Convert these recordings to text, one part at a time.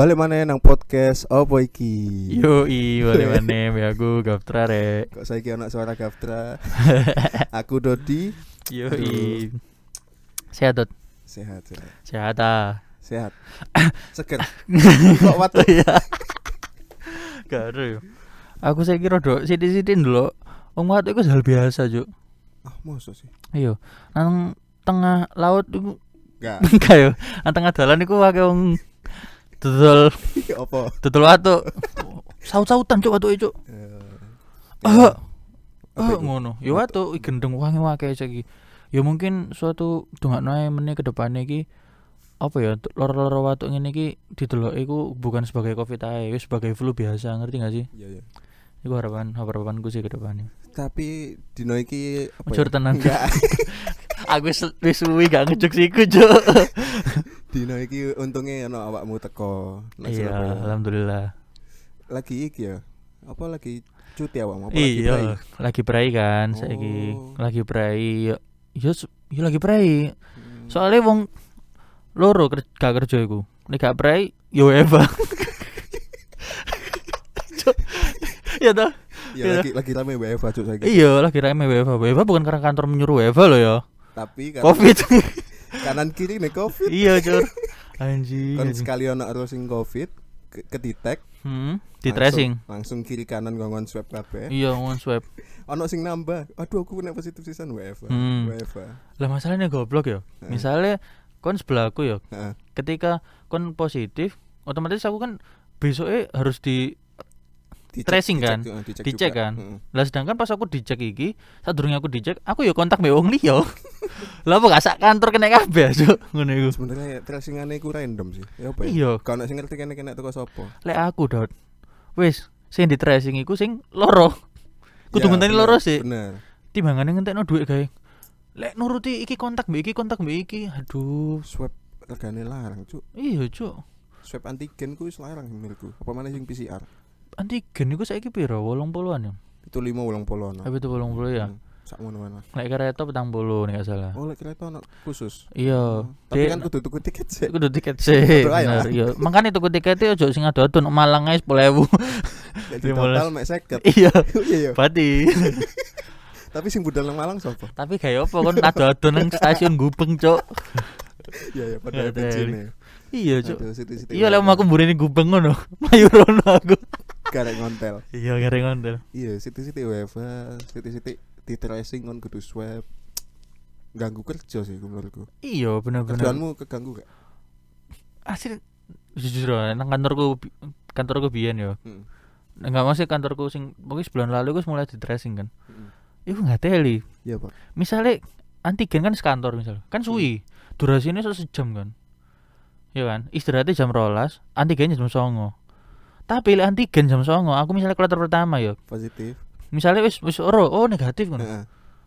Balik mana nang podcast opo iki? Yo i balik mana ya aku Gaptra rek. Kok saiki anak suara Gaftra? Aku Dodi, Yo i. Sehat Dot. sehat sehat. Sehat ah. Sehat. Seger. Kok watu? Iya. Garo yo. Aku saya kira dok sithik-sithik ndelok wong watu iku hal biasa, Juk. Ah, mosok sih. Iya. Nang tengah laut iku Enggak. enggak yo. Nang tengah dalan iku akeh wong dodol Apa? dodol watu. Saut-sautan cuk watu cuk. Eh, iku? ngono. Ya watu gendeng wangi wae saiki. Ya mungkin suatu dongakno ae meneh ke depannya iki apa ya loro-loro watu ngene iki didelok iku bukan sebagai covid ae, wis sebagai flu biasa, ngerti gak sih? Iya iya. Iku harapan harapanku sih ke depannya. Tapi dino iki apa? Mencur ya? tenan. Aku wis suwi gak ngejuk siku, Cuk. Dino iki untungnya ono awakmu teko Iya, alhamdulillah. Lagi iki ya. Apa lagi cuti awakmu? Apa lagi Iya, lagi prai kan saiki. Oh. Lagi prai. Ya ya s- ya lagi prai. Hmm. Soalnya wong loro ker gak kerja iku. Nek gak prai yo Eva. Cuk. Ya toh? Iya Iya. lagi lagi rame WFH cuk saiki. Iya, lagi rame WFH. WFH bukan karena kantor menyuruh WFH loh ya. Tapi kan Covid. kanan kiri nih Covid. iya, Cur. Anjing. Kan sekali ono harus sing Covid ke kedetek Hmm, di langsung- tracing. langsung kiri kanan ngongon swab kabeh. Iya, ngomong swab. Ono sing nambah. Aduh aku kena positif sisan WFH. Hmm. WFH. Lah masalahnya goblok ya. Misalnya kon sebelahku ya, Heeh. ketika kon positif, otomatis aku kan besoknya harus di Dicek- Tracing dicek kan? dicek, Dicek juga. kan? Lah sedangkan pas aku dicek iki, sadurunge aku dicek, aku ya kontak mbek wong liya. Lah apa gak sak kantor kena kabeh, Cuk. Ngono iku. Sebenarnya tracingane iku random sih. Ya apa ya? Iya, Kalau sing ngerti kene kena teko sapa? lek aku dot. Wis, sing di tracing iku sing loro. Kudu Ya, ngenteni loro sih. Bener. Timbangane ngentekno dhuwit gawe. Lek nuruti iki kontak mbek iki kontak mbek iki. Aduh. Swab regane larang, Cuk. Iya, Cuk. Swab antigen ku wis larang menurutku. Apa mana sing PCR? Antigen iku saiki piro? 80-an ya. Itu 5 ulang polo ono. Tapi itu 80 ya. Hmm, Sak ngono mana. Lek kereta petang puluh nek gak salah. Oh, lek kereta ono khusus. Iya. Oh, Tapi kan kudu tuku tiket sih. Kudu tiket sih, bener. lah. Iya, makane tuku tiketnya ojo sing ado-ado nang Malang ae 10.000. Jadi Lima total mek 50. Iya, Iya iya. pati. Tapi sing budal nang Malang sapa? Tapi kayak apa kon ado-ado nang stasiun Gubeng, Cok. Iya iya pada bensin ya. Iya, Cok. Iya, lek wae. aku mburine Gubeng ngono. Mayu rono aku. Karek ngontel. Iya, gareng ondel. Iya, situ-situ WFH, situ-situ di tracing kon kudu swab. Ganggu kerja sih menurutku. Iya, bener-bener. Kerjaanmu keganggu gak? Asli jujur nang kantorku kantorku biyen yo. Hmm. Enggak masih kantorku sing mungkin sebulan lalu aku mulai di tracing kan. Hmm. Iku nggak teli. Iya, Pak. misalnya antigen kan sekantor misal kan suwi durasinya so sejam kan ya kan istirahatnya jam rolas antigennya jam songo tapi lek antigen jam songo aku misalnya kloter pertama ya. Positif. misalnya wis wis oro oh negatif ngono. Heeh.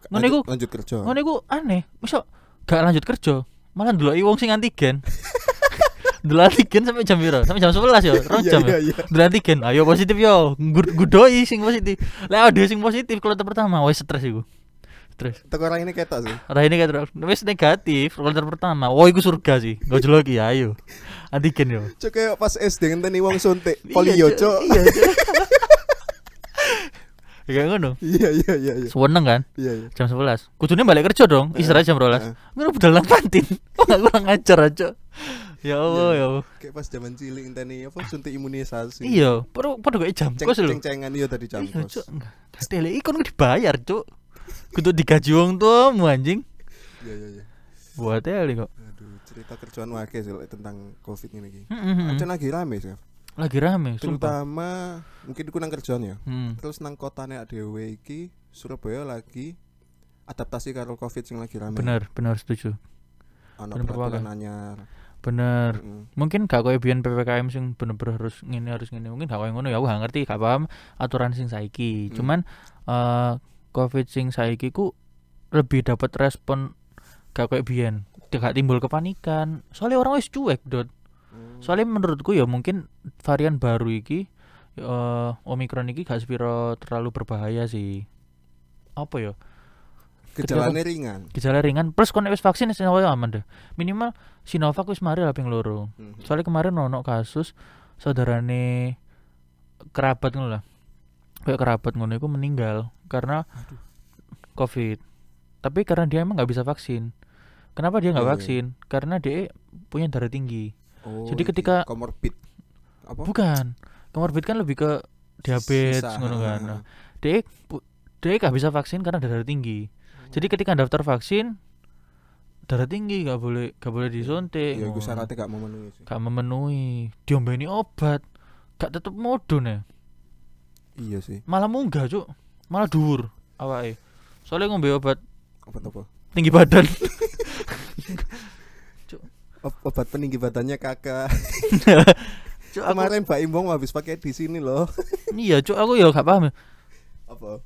Ngono Lanjut, iku- lanjut kerja. ngono iku aneh. Misal gak lanjut kerja malah dulu wong sing antigen. Dulu antigen sampai jam piro? Sampai jam 11 ya? Rong Iya jam iya ya? iya. dulu antigen. Ayo positif yo. Gud- gudoi sing positif. Lek ada sing positif kloter pertama wis stres iku stres Teko orang ini ketok sih. Arah ini kayak wis negatif kloter pertama. Oh, iku surga sih. Gak jelas lagi ayo. Antigen yo. Cuk kayak pas SD ngenteni wong suntik polio, Cuk. Iya, Cuk. Ya ngono. Iya iya iya iya. Seneng kan Iya iya. jam 11. Kudune balik kerja dong, istirahat jam 12. Heeh. Ngono budal nang kantin. Gak kurang ajar aja. Ya Allah Iya. ya Allah. Kayak pas zaman cilik ngenteni apa suntik imunisasi. Iya, padha padha kayak jam kos lho. ceng-cengan iya tadi jam Iya, kos. Cuk. Stele ikon dibayar, Cuk. Kudu digaji wong tuamu anjing. Iya iya iya. Buat tele kok. Aduh, cerita kerjaan wae sih tentang Covid ini iki. Heeh. Aja lagi rame sih. Lagi rame, sumpah. Terutama mungkin nang kerjaan ya. Hmm. Terus nang kotane dhewe iki Surabaya lagi adaptasi karo Covid sing lagi rame. Bener, bener setuju. Ana bener peraturan anyar. Bener. Heeh. mungkin gak koyo biyen PPKM sing bener-bener harus ngene harus ngene mungkin gak koyo ngono ya aku gak ngerti gak paham aturan sing saiki Hmm. cuman eh covid sing saiki ku lebih dapat respon gak koyo biyen gak timbul kepanikan soalnya orang wis cuek dot Hmm. soalnya menurutku ya mungkin varian baru iki eh omikron iki gak sepiro terlalu berbahaya sih apa ya gejalanya ringan. gejala ringan plus kon nek wis vaksin wis aman deh minimal Sinovac wis mari lah ping loro Mhm. soalnya kemarin ono kasus saudarane kerabat ngono lah. Kayak kerabat ngono iku meninggal karena Aduh. Covid. Tapi karena dia emang nggak bisa vaksin. Kenapa dia nggak Oh, iya. vaksin? Karena dia punya darah tinggi. Oh, Jadi ketika- comorbid apa? Bukan. Komorbid kan lebih ke diabetes ngono kan. ah. Nah, dia dia nggak bisa vaksin karena darah tinggi. Jadi ketika daftar vaksin darah tinggi nggak boleh nggak boleh disuntik. ya iku ngono. syaratnya gak memenuhi sih. gak memenuhi diombeni obat gak tetep modun ya Iya sih. malah munggah cuk malah dhuwur awake soalnya ngombe obat Obat apa? tinggi badan Ob- obat peninggi badannya kakak. cuk aku Kemarin Mbak Imbong habis pakai di sini loh. iya cuk aku ya gak paham ya Apa?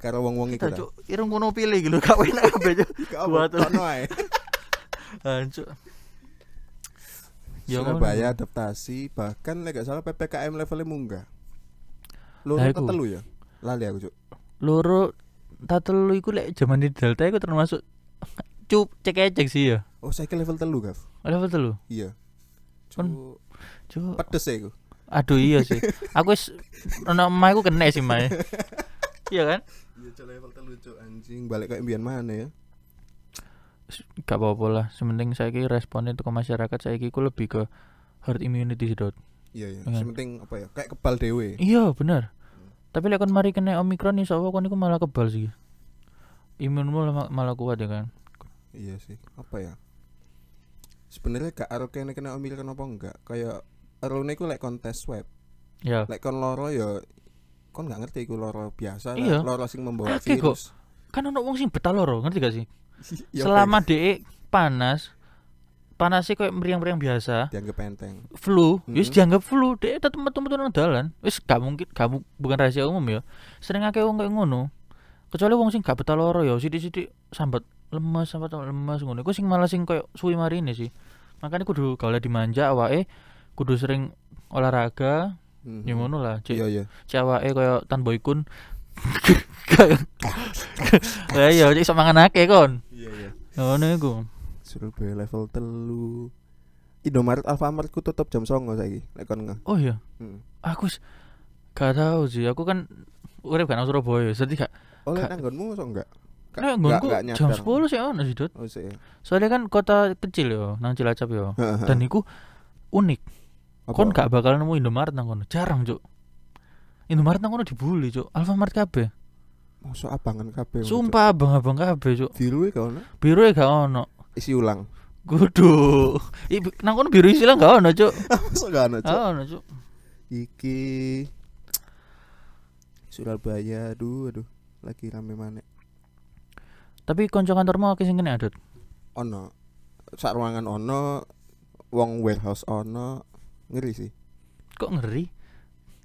Karo wong-wong iku. cuk irung kono pilih gitu gak enak kabeh cuk Buat- Kono ae. Ah, cuk Ya, Surabaya adaptasi bahkan lek gak salah PPKM levelnya munggah. Loro iku. telu ya? Lali aku, Cuk. loro tatelu iku lek jaman di Delta iku termasuk cup cek cek sih ya Oh, saya ke level telu, Gav. level telu Iya. Cuk, cuk pedes ya iku. aduh iya sih aku wis ono omah iku kena sih mae iya kan Iya, Cuk, level telu, Cuk. Anjing, balik kayak mbiyen mana ya? gak apa-apa lah sementing saya responnya ke masyarakat saya ku lebih ke herd immunity sih dot Iya, iya. Dengan- Sementing apa ya? Kayak kebal dewe. iya bener tapi lek kon mari kena omikron nih soalnya kon iku malah kebal sih imunmu malah, malah kuat ya kan Iya sih. Apa ya? Sebenarnya gak aro kene kena omikron apa enggak? Kayak erone iku lek kontes swab. ya Lek kon loro ya kon gak ngerti iku loro biasa lah. Iya. loro sing membawa kok. virus. kan ono wong sing betah loro ngerti gak sih Ya, selama DE panas panasnya kayak meriang-meriang biasa. Dianggap enteng. flu. Wis Mhm. dianggap flu DE tetep metu-metu nang dalan. Wis gak mungkin gak bukan rahasia umum ya. Sering akeh wong kayak ngono. Kecuali wong sing gak betah loro ya sithik-sithik sambat lemes sambat lemes ngono. Iku sing malah sing koyo suwi marine sih. Makanya kudu kalau dimanja awake kudu sering olahraga Mhm. ya ngono lah cek Iya iya. cek awake koyo tan boykun Lah iya cek semangan akeh kon. Iya iya. ngono iku Surabaya level telu. Indomaret Alfamart ku tutup jam 09.00 saiki. Lek kon nge. oh iya Hmm. aku gak tahu sih aku kan urip kan nang Surabaya jadi gak Oh, lek Ka- nang nggonmu iso enggak? Nggak- nggonku jam nyadar. 10 sih ono sih Dut Oh, sih. ya. soalnya kan kota kecil yo nang Cilacap yo dan iku unik Apa? kon gak bakal nemu Indomaret nang kono jarang cuk Indomaret nang kono dibully cuk Alfamart kabeh Mosok abangan kabeh. sumpah abang-abang kabeh Cuk. Biru e gak ono. biru e gak ono Isi ulang. kudu nang kono biru istilah gak ono cuk? Mosok gak ono, Cuk. gak ono cuk. Iki. Surabaya aduh aduh. Lagi rame mana tapi konco kantormu akeh sing kena adut? Ono. Sak ruangan ono wong warehouse ono. Ngeri sih. Kok ngeri?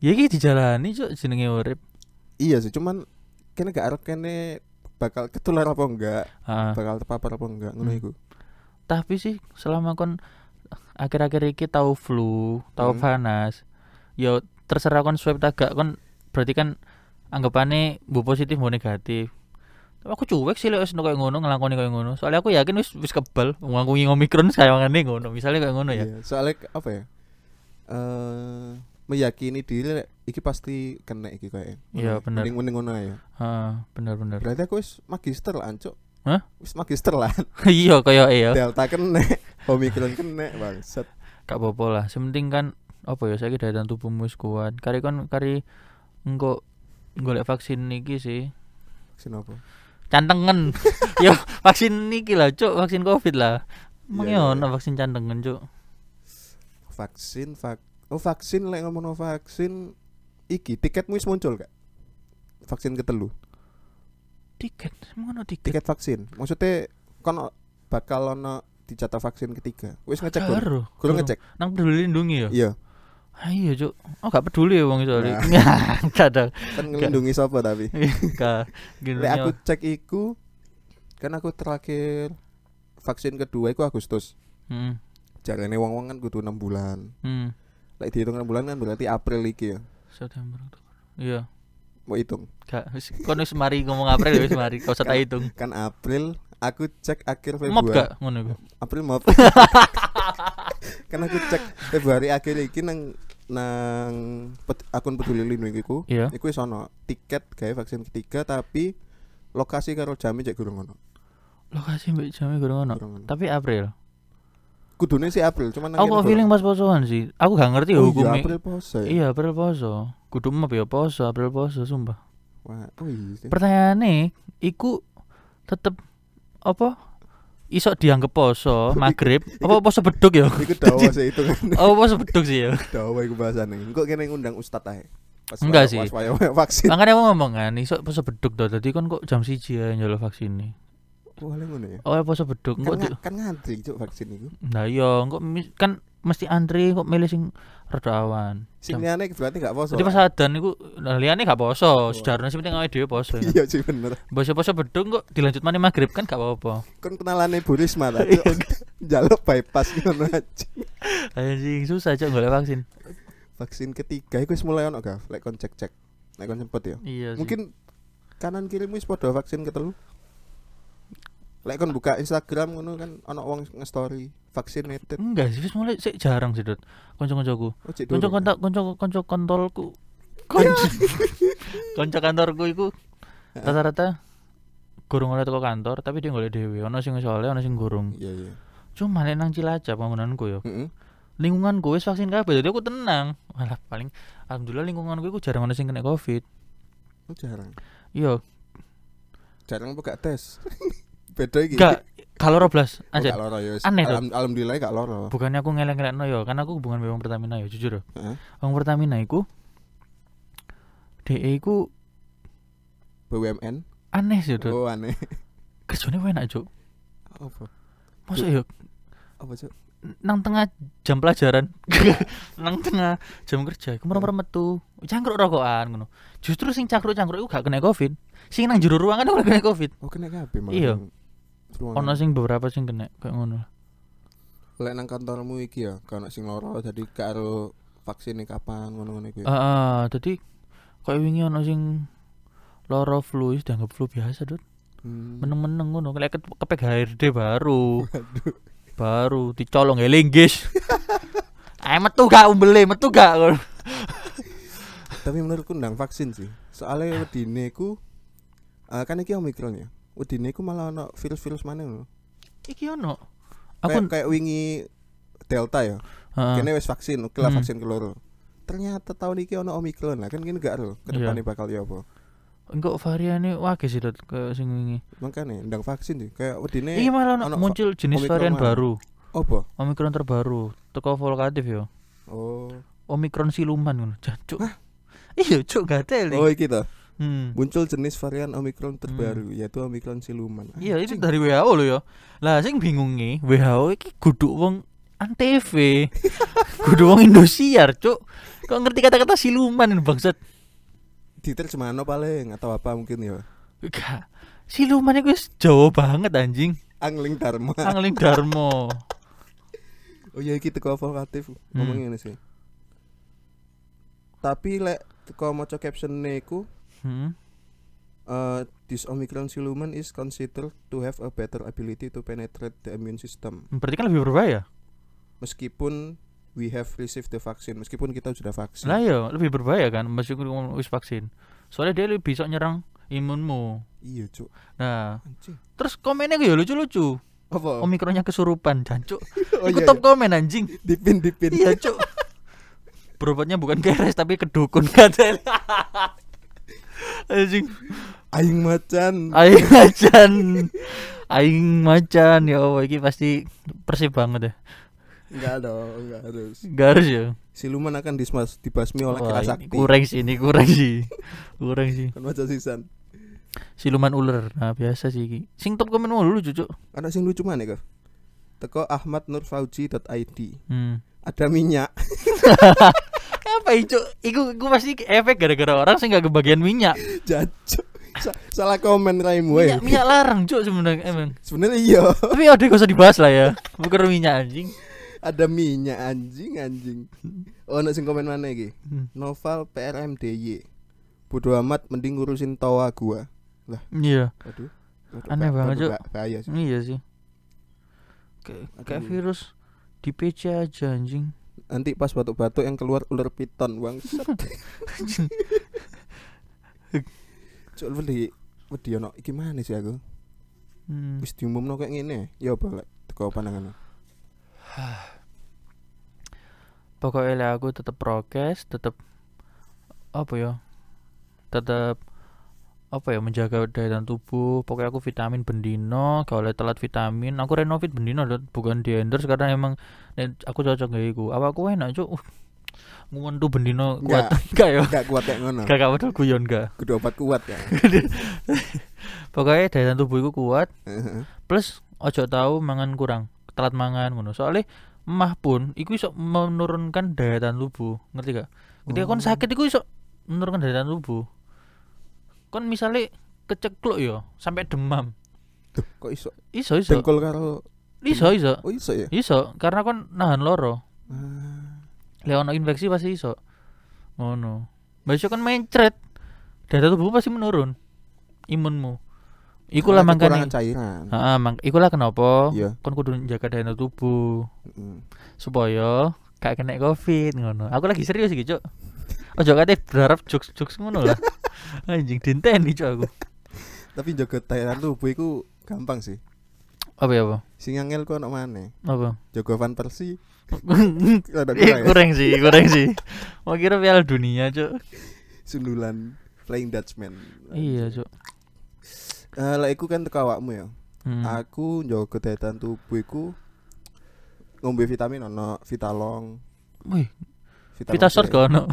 Ya iki dijalani cuk jenenge urip. Iya sih cuman kene gak arep kene bakal ketular apa enggak Ah, bakal terpapar apa enggak ngono Hmm. iku tapi sih selama kon akhir-akhir iki tahu flu, tahu Hmm. panas, yo terserah kon swab tak gak kon berarti kan anggapannya bu positif bu negatif. Tapi Aku cuek sih wis koyo ngono ngelakoni koyo ngono. Soalnya aku yakin wis wis kebal wong aku ngi omikron sayangane ngono. Misalnya koyo ngono ya. Iya, soalnya apa ya eh meyakini diri iki pasti kena iki kayak Iya, bener. mending mending ngono ya Heeh, bener-bener. berarti aku wis magister lah ancuk Hah? wis magister lah Iya koyo e ya. delta kena omikron kena bangsat Gak apa-apa lah. Sementing kan apa ya saiki daya tahan tubuhmu wis kuat. Kari kon kari engko golek vaksin iki sih. vaksin apa cantengen yo vaksin niki lah cuk vaksin covid lah emang Iya, ya iya, ono vaksin cantengen cuk vaksin vak oh vaksin lek ngomong vaksin iki tiketmu wis muncul gak vaksin ketelu? Tiket emang ono tiket? Tiket vaksin. Maksudnya kon bakal ono dicatat vaksin ketiga. Wis ngecek Karo, kurang ngecek? Nang peduli lindungi ya? Iya. Ah iya cuk. Oh gak peduli ya wong soalnya Nah. ada kan ngelindungi siapa tapi? Gak gini lek aku cek iku kan aku terakhir vaksin kedua iku Agustus. Hmm, jarene wong-wong kan kudu 6 bulan. Hmm. Lek dihitung 6 bulan kan berarti April iki ya? September Oktober. Iya. Mau hitung? Gak wis kon wis mari ngomong April ya wis mari. Kau usah tak hitung. kan April aku cek akhir mop Februari. Gak ngono iku. April mop kan aku cek Februari akhir iki nang nang pet- akun peduli lindungi iku. Iya. iku wis ono tiket gawe vaksin ketiga tapi lokasi karo jam cek gurung ono. Lokasi mbak jamnya gurung ono. Gurung ono. Tapi April. Kudune sih April cuman nang Aku kok feeling pas posoan sih. Aku gak ngerti ya oh, iya, hukumnya. April poso ya Iya, April poso. Kudu mah ya poso, April poso sumpah. Wah, oh iya Pertanyaannya iku tetep apa? Iso dianggap poso, maghrib, apa poso beduk ya? iku dawa sih itu kan Oh, poso beduk sih ya. dawa iku bahasane engko kene ngundang ustad ae pas Enggak sih. pas Makanya aku ngomong kan, iso poso beduk tuh. Tadi kan kok jam siji ya nyolo vaksin nih. Boleh ngono ya Oh, poso beduk. kan, di- nga- kan ngantri cuk vaksin iku Nah iya, kok kan mesti antri kok milih sing rada awan. sing liyane berarti gak poso Jadi pas adan iku nah, liyane gak poso, sejarahnya sih penting awake dhewe poso. ya. iya sih bener Poso-poso beduk kok dilanjut mana maghrib kan gak apa-apa. kon kenalane Bu Risma ta Iya. Cuk. jaluk bypass ngono aja Anjing susah cok golek vaksin. vaksin ketiga iku wis mulai ono gak lek kon cek-cek lek kon sempet ya Iya sih. mungkin kanan kirimu wis padha vaksin ketelu lek kon buka Instagram ngono kan ono wong nge-story vaccinated enggak sih wis mulai sik jarang sih, Dut. Kanca-kancaku. oh Kanca kontak kanca kanca kontolku. Kanca kanca kantorku iku rata-rata gurung oleh teko kantor tapi dia golek dhewe. Ono sing soleh, ono sing gurung. iya iya Cuma nek nang Cilacap panggonanku yo. Heeh. Lingkunganku wis vaksin kabeh jadi aku tenang. Malah paling alhamdulillah lingkunganku iku jarang ono sing kena Covid. Oh, jarang Iya, jarang buka tes beda iki gak kalau roblas Oh, aja. gak loro ya. Aneh. Alham- alhamdulillah gak loro Bukannya aku ngeleng-ngelengno yo, kan aku hubungan memang Pertamina yo, jujur yo. Heeh. Wong Pertamina iku DE iku BUMN aneh sih, Dut. oh aneh Kerjane enak, Cuk. apa Masa yo apa cuk nang tengah jam pelajaran nang tengah jam kerja iku merem metu cangkruk rokokan ngono justru sing cangkruk-cangkruk iku gak kena covid sing nang jero ruangan ora kena covid oh kena kabeh malah Iya. Ono sing beberapa sing kena kayak ngono. Lek nang kantormu iki ya kalau sing loro jadi karo vaksin kapan ngono-ngono iku heeh dadi kayak wingi ono sing loro flu wis dianggap flu biasa dut. Hmm. meneng-meneng ngono lek ke- kepek HRD baru. Baru dicolong ya linggis. Ayo metu gak umbele metu gak tapi menurutku ndang vaksin sih. Soalnya wedine ku eh, kan iki omikron ya wedine ku malah ono virus-virus mana lho iki ono kayak aku kayak wingi delta ya heeh. kene wis vaksin oke lah Hmm. vaksin keloro ternyata tahun iki ono omikron lah kan gini gak ro Iya. ke depannya bakal ya apa Enggak variannya wage sih dot ke sing wingi. makanya ndang vaksin sih kayak wedine Iya malah ono muncul jenis varian mana? baru, apa Omikron terbaru, teko volkatif yo. oh Omikron siluman ngono. Jancuk. Iya, cuk gatel oh iki toh Hmm. muncul jenis varian omikron terbaru yaitu omikron siluman Iya, itu dari WHO lo yo. Lah sing bingung nih, WHO iki kudu wong antv. kudu wong Indosiar, cuk. Kok ngerti kata-kata siluman ini bangsat? diterjemahno paling atau apa mungkin ya Gak. Siluman itu Jawa banget anjing. angling dharma Angling Darmo. oh iya iki teko vokatif ngomong ngene sih tapi lek teko maca caption iku Hmm. uh, this omicron siluman is considered to have a better ability to penetrate the immune system Berarti kan lebih berbahaya. meskipun we have received the vaccine meskipun kita sudah vaksin Lah ya, lebih berbahaya kan meskipun wis vaksin. Soalnya dia lebih bisa nyerang imunmu. iya cuk Nah, anjing terus komennya gue lucu-lucu. apa Omikronnya kesurupan, jancuk. oh Ikut iya, top komen anjing. iya. dipin dipin Iya, cuk. Berobatnya bukan keres tapi ke dukun katanya. anjing. aing macan Aing macan. Aing macan ya Allah ini pasti persib banget ya. enggak dong enggak harus Gak harus ya. siluman akan dismas dibasmi oleh Wah, kira ini sakti kurang sih, ini kurang sih. Kurang sih. kan maca sisan Siluman ular. Nah, biasa sih. Sing top komen mulu cuk. ada sing lucu mana kok teko ahmadnurfauji.id Hmm. ada minyak Apa itu? Iku iku pasti efek gara-gara orang sih gak kebagian minyak. Jancuk. Sa- salah komen raimu Minyak, ya. minyak larang cuk sebenarnya emang. Sebenarnya iya, Tapi ada gak usah dibahas lah ya. Bukan minyak anjing. ada minyak anjing anjing. Oh, nek sing komen mana iki? Hmm. Novel PRMDY. Bodo amat mending ngurusin tawa gua. Iya, Waduh. Waduh, Aneh ba- banget, Cuk. ba- Bahaya sih. iya sih. Kayak kayak Aduh. virus di PC aja anjing Nanti pas batuk-batuk yang keluar ular piton bang. Cuk wedi wedi ono iki mana sih aku? Hmm. Wis diumumno kayak ngene. Ya apa lek teko pandangan. pokoknya aku tetep prokes tetep apa ya tetep apa ya menjaga daya tahan tubuh. Pokoknya aku vitamin bendino kalau telat vitamin. Aku renovit bendino lho, bukan di endorse karena emang aku cocok gak iku. Apa aku enak cuk? Uh, nguntu bendino kuat. Enggak. Ya? Enggak kuat kayak ngono. gak gak padahal guyon gak Kudu obat kuat ya. pokoknya daya tahan tubuh iku kuat. Plus ojo tahu mangan kurang telat mangan ngono. Soalnya emah pun iku iso menurunkan daya tahan tubuh. Ngerti gak? Ketika kon Oh. sakit iku iso menurunkan daya tahan tubuh kon misalnya kecekluk yo sampai demam Duh, kok iso iso iso dengkul karo iso iso Oh iso ya? iso karena kon nahan loro Ah, lek ono infeksi pasti iso ngono Mbak kan mencret tahan tubuh pasti menurun imunmu ikulah kekurangan cairan. Heeh, mak ikulah kenapa Iya. kon kudu jaga daya tubuh Heeh. supaya gak kena covid ngono. Aku lagi serius iki, Cuk. Ojo kate berharap jokes-jokes ngono lah. Anjing dinteni Cuk aku. Tapi jaga cairan tubuh iku gampang sih. Apa ya, apa? Sing angel ku ono maneh. Apa? Jaga Van Persie kurang ya. kurang sih, kurang sih. Mau kira Piala Dunia, Cuk. Sundulan Flying Dutchman. Iya, Cuk. Eh lek iku kan teko awakmu ya. Hmm. Aku njaga daya tahan tubuh iku ngombe vitamin ono Vitalong, Wih, Vitalong Vita Short gak ono.